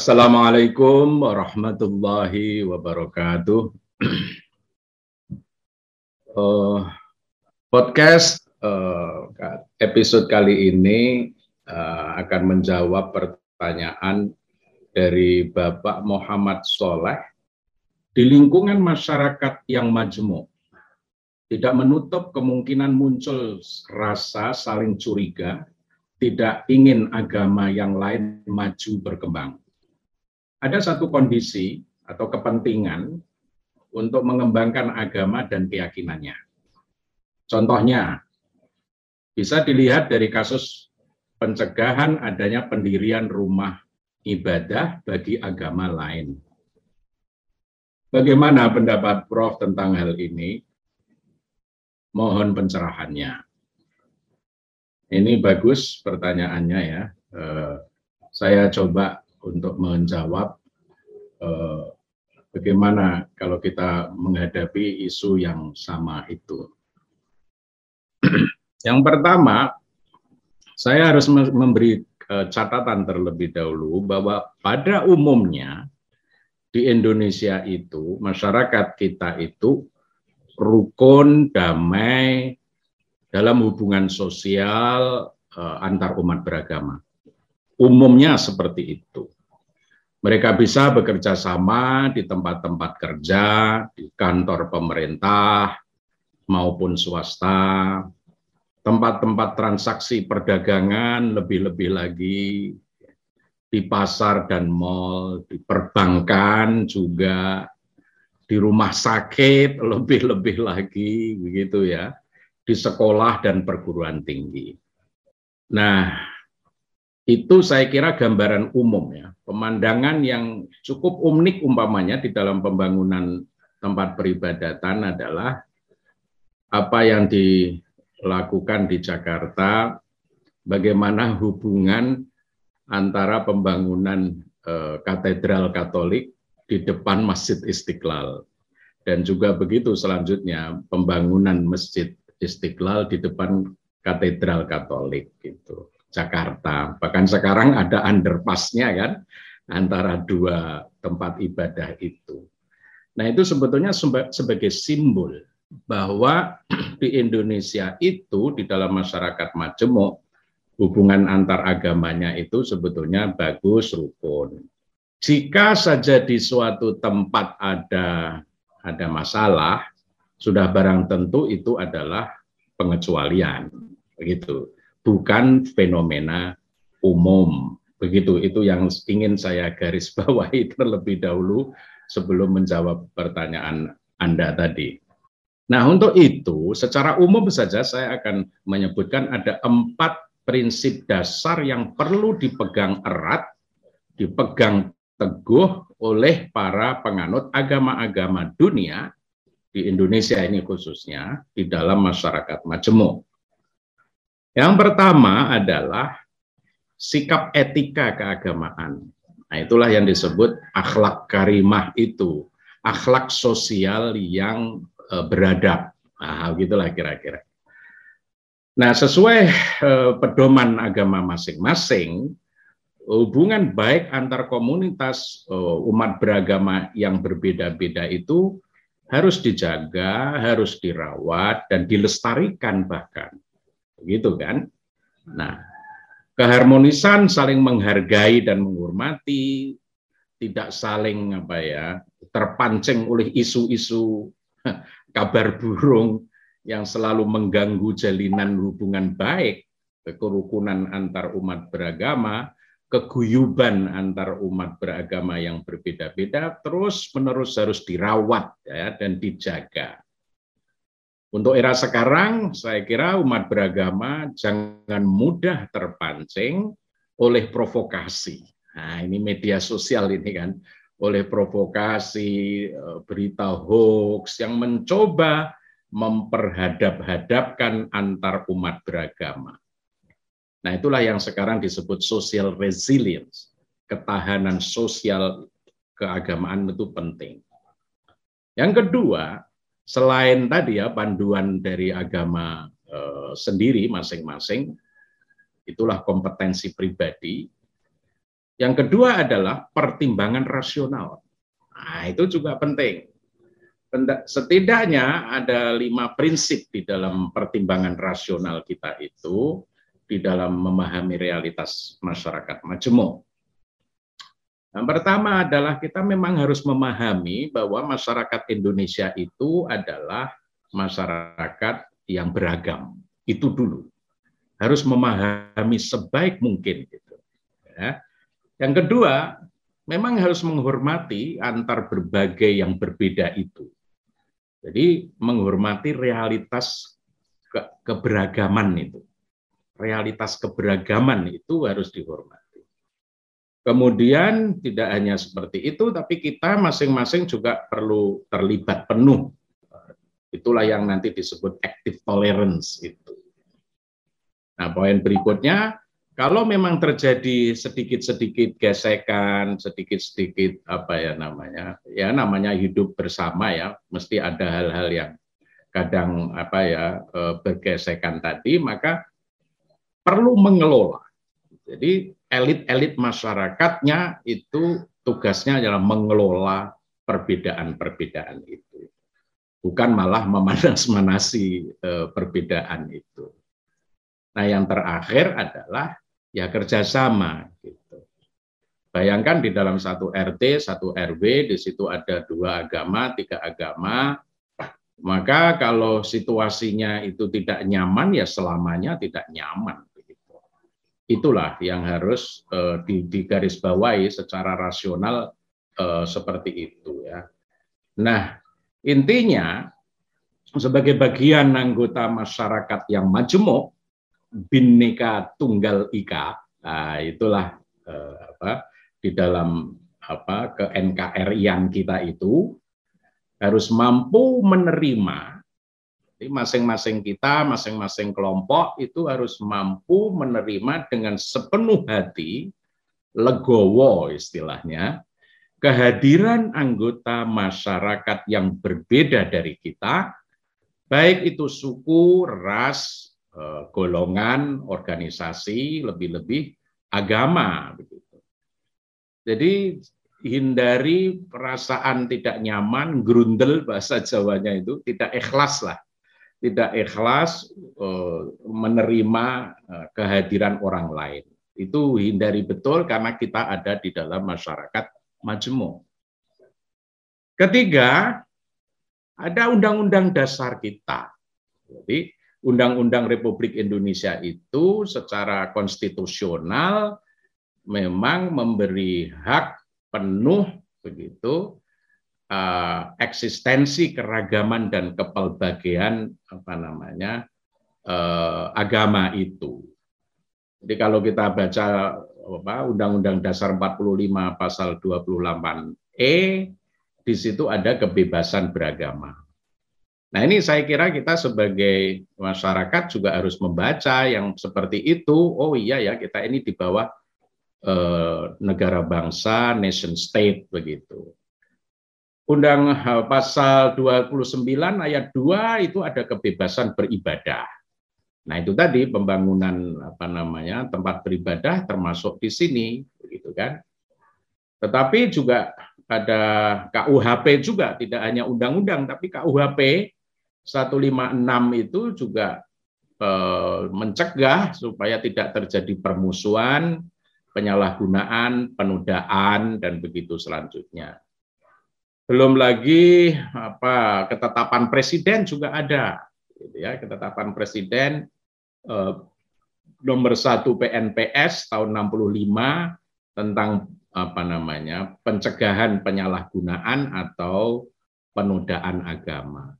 Assalamualaikum warahmatullahi wabarakatuh. uh, podcast uh, episode kali ini uh, akan menjawab pertanyaan dari Bapak Muhammad Soleh di lingkungan masyarakat yang majemuk. Tidak menutup kemungkinan muncul rasa saling curiga tidak ingin agama yang lain maju berkembang. Ada satu kondisi atau kepentingan untuk mengembangkan agama dan keyakinannya. Contohnya, bisa dilihat dari kasus pencegahan adanya pendirian rumah ibadah bagi agama lain. Bagaimana pendapat Prof tentang hal ini? Mohon pencerahannya. Ini bagus pertanyaannya ya. Eh, saya coba untuk menjawab eh, bagaimana kalau kita menghadapi isu yang sama itu. yang pertama, saya harus memberi eh, catatan terlebih dahulu bahwa pada umumnya di Indonesia itu masyarakat kita itu rukun, damai, dalam hubungan sosial uh, antar umat beragama. Umumnya seperti itu. Mereka bisa bekerja sama di tempat-tempat kerja, di kantor pemerintah maupun swasta, tempat-tempat transaksi perdagangan lebih-lebih lagi di pasar dan mal, di perbankan juga, di rumah sakit lebih-lebih lagi begitu ya di sekolah dan perguruan tinggi. Nah, itu saya kira gambaran umum ya, pemandangan yang cukup unik umpamanya di dalam pembangunan tempat peribadatan adalah apa yang dilakukan di Jakarta, bagaimana hubungan antara pembangunan eh, katedral Katolik di depan Masjid Istiqlal. Dan juga begitu selanjutnya pembangunan Masjid Istiqlal di depan Katedral Katolik gitu Jakarta. Bahkan sekarang ada underpassnya kan antara dua tempat ibadah itu. Nah itu sebetulnya sebagai simbol bahwa di Indonesia itu di dalam masyarakat majemuk hubungan antar agamanya itu sebetulnya bagus rukun. Jika saja di suatu tempat ada ada masalah, sudah barang tentu itu adalah pengecualian begitu bukan fenomena umum begitu itu yang ingin saya garis bawahi terlebih dahulu sebelum menjawab pertanyaan Anda tadi. Nah, untuk itu secara umum saja saya akan menyebutkan ada empat prinsip dasar yang perlu dipegang erat, dipegang teguh oleh para penganut agama-agama dunia di Indonesia ini khususnya di dalam masyarakat majemuk. Yang pertama adalah sikap etika keagamaan. Nah, itulah yang disebut akhlak karimah itu, akhlak sosial yang e, beradab. Nah, gitulah kira-kira. Nah, sesuai e, pedoman agama masing-masing, hubungan baik antar komunitas e, umat beragama yang berbeda-beda itu harus dijaga, harus dirawat dan dilestarikan bahkan. Begitu kan? Nah, keharmonisan saling menghargai dan menghormati, tidak saling apa ya, terpancing oleh isu-isu kabar burung yang selalu mengganggu jalinan hubungan baik kerukunan antar umat beragama keguyuban antar umat beragama yang berbeda-beda terus menerus harus dirawat ya, dan dijaga. Untuk era sekarang, saya kira umat beragama jangan mudah terpancing oleh provokasi. Nah, ini media sosial ini kan, oleh provokasi, eh, berita hoax yang mencoba memperhadap-hadapkan antar umat beragama. Nah, itulah yang sekarang disebut social resilience. Ketahanan sosial keagamaan itu penting. Yang kedua, selain tadi ya panduan dari agama eh, sendiri masing-masing, itulah kompetensi pribadi. Yang kedua adalah pertimbangan rasional. Nah, itu juga penting. Setidaknya ada lima prinsip di dalam pertimbangan rasional kita itu di dalam memahami realitas masyarakat majemuk. Yang pertama adalah kita memang harus memahami bahwa masyarakat Indonesia itu adalah masyarakat yang beragam. Itu dulu. Harus memahami sebaik mungkin gitu. Ya. Yang kedua, memang harus menghormati antar berbagai yang berbeda itu. Jadi menghormati realitas ke keberagaman itu. Realitas keberagaman itu harus dihormati. Kemudian tidak hanya seperti itu, tapi kita masing-masing juga perlu terlibat penuh. Itulah yang nanti disebut active tolerance itu. Nah, poin berikutnya, kalau memang terjadi sedikit-sedikit gesekan, sedikit-sedikit apa ya namanya, ya namanya hidup bersama ya, mesti ada hal-hal yang kadang apa ya eh, bergesekan tadi, maka perlu mengelola. Jadi elit-elit masyarakatnya itu tugasnya adalah mengelola perbedaan-perbedaan itu. Bukan malah memanas-manasi eh, perbedaan itu. Nah yang terakhir adalah ya kerjasama. Gitu. Bayangkan di dalam satu RT, satu RW, di situ ada dua agama, tiga agama, maka kalau situasinya itu tidak nyaman, ya selamanya tidak nyaman itulah yang harus uh, digarisbawahi secara rasional uh, seperti itu ya. Nah, intinya sebagai bagian anggota masyarakat yang majemuk bineka tunggal ika, nah, itulah uh, apa di dalam apa ke NKRI yang kita itu harus mampu menerima jadi masing-masing kita, masing-masing kelompok itu harus mampu menerima dengan sepenuh hati, legowo istilahnya, kehadiran anggota masyarakat yang berbeda dari kita, baik itu suku, ras, eh, golongan, organisasi, lebih-lebih agama. Jadi hindari perasaan tidak nyaman, grundel bahasa Jawanya itu, tidak ikhlas lah tidak ikhlas eh, menerima eh, kehadiran orang lain. Itu hindari betul karena kita ada di dalam masyarakat majemuk. Ketiga, ada undang-undang dasar kita. Jadi, Undang-Undang Republik Indonesia itu secara konstitusional memang memberi hak penuh begitu uh, eksistensi keragaman dan kepelbagaian apa namanya uh, agama itu. Jadi kalau kita baca Undang-Undang Dasar 45 pasal 28E di situ ada kebebasan beragama. Nah, ini saya kira kita sebagai masyarakat juga harus membaca yang seperti itu. Oh iya ya, kita ini di bawah eh, negara bangsa, nation state begitu. Undang eh, pasal 29 ayat 2 itu ada kebebasan beribadah. Nah, itu tadi pembangunan apa namanya tempat beribadah termasuk di sini begitu kan. Tetapi juga ada KUHP juga tidak hanya undang-undang tapi KUHP 156 itu juga eh, mencegah supaya tidak terjadi permusuhan, penyalahgunaan, penodaan dan begitu selanjutnya. Belum lagi apa ketetapan presiden juga ada, gitu ya ketetapan presiden eh, nomor satu PNPS tahun 65 tentang apa namanya pencegahan penyalahgunaan atau penodaan agama.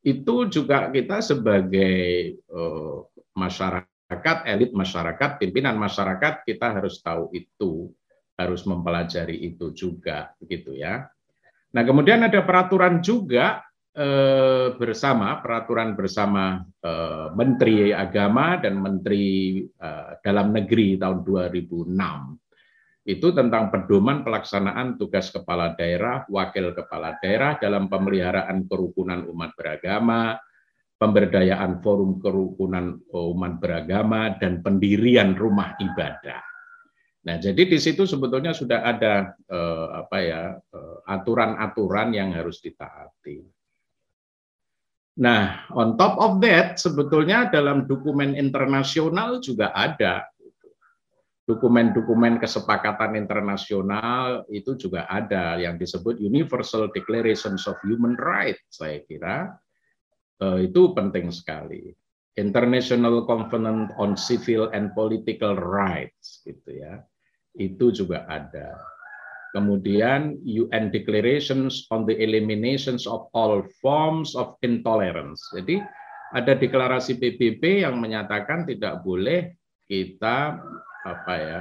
Itu juga kita sebagai eh, masyarakat, elit masyarakat, pimpinan masyarakat kita harus tahu itu, harus mempelajari itu juga, begitu ya. Nah, kemudian ada peraturan juga eh, bersama, peraturan bersama eh, Menteri Agama dan Menteri eh, Dalam Negeri tahun 2006. Itu tentang pedoman pelaksanaan tugas kepala daerah, wakil kepala daerah dalam pemeliharaan kerukunan umat beragama, pemberdayaan forum kerukunan umat beragama, dan pendirian rumah ibadah. Nah, jadi di situ sebetulnya sudah ada eh, apa ya eh, aturan-aturan eh, yang harus ditaati. Nah, on top of that, sebetulnya dalam dokumen internasional juga ada dokumen-dokumen kesepakatan internasional itu juga ada yang disebut Universal Declarations of Human Rights. Saya kira eh, itu penting sekali. International Covenant on Civil and Political Rights, gitu ya itu juga ada. Kemudian UN Declarations on the Eliminations of All Forms of Intolerance. Jadi ada deklarasi PBB yang menyatakan tidak boleh kita apa ya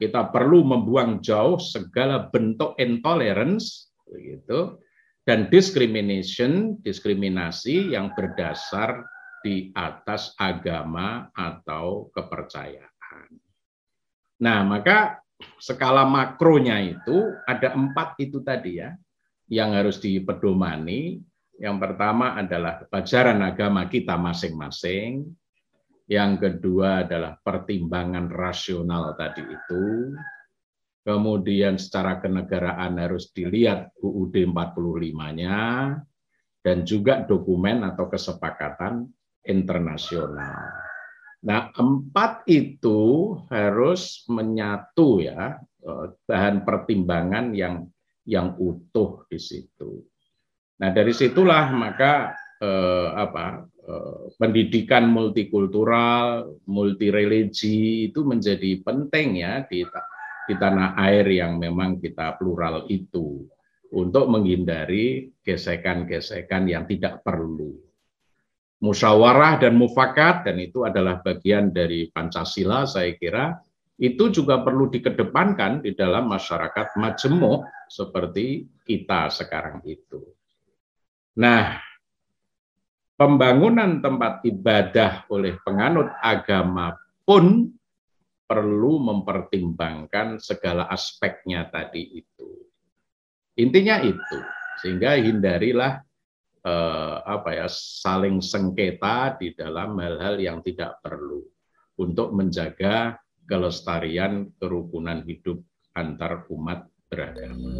kita perlu membuang jauh segala bentuk intolerance begitu dan discrimination diskriminasi yang berdasar di atas agama atau kepercayaan. Nah, maka skala makronya itu ada empat itu tadi ya, yang harus dipedomani. Yang pertama adalah pelajaran agama kita masing-masing. Yang kedua adalah pertimbangan rasional tadi itu. Kemudian secara kenegaraan harus dilihat UUD 45-nya dan juga dokumen atau kesepakatan internasional. Nah, empat itu harus menyatu ya eh, bahan pertimbangan yang yang utuh di situ. Nah, dari situlah maka eh, apa eh, pendidikan multikultural, multireligi itu menjadi penting ya di di tanah air yang memang kita plural itu untuk menghindari gesekan-gesekan yang tidak perlu musyawarah dan mufakat dan itu adalah bagian dari Pancasila saya kira itu juga perlu dikedepankan di dalam masyarakat majemuk seperti kita sekarang itu. Nah, pembangunan tempat ibadah oleh penganut agama pun perlu mempertimbangkan segala aspeknya tadi itu. Intinya itu, sehingga hindarilah eh, apa ya saling sengketa di dalam hal-hal yang tidak perlu untuk menjaga kelestarian kerukunan hidup antar umat beragama.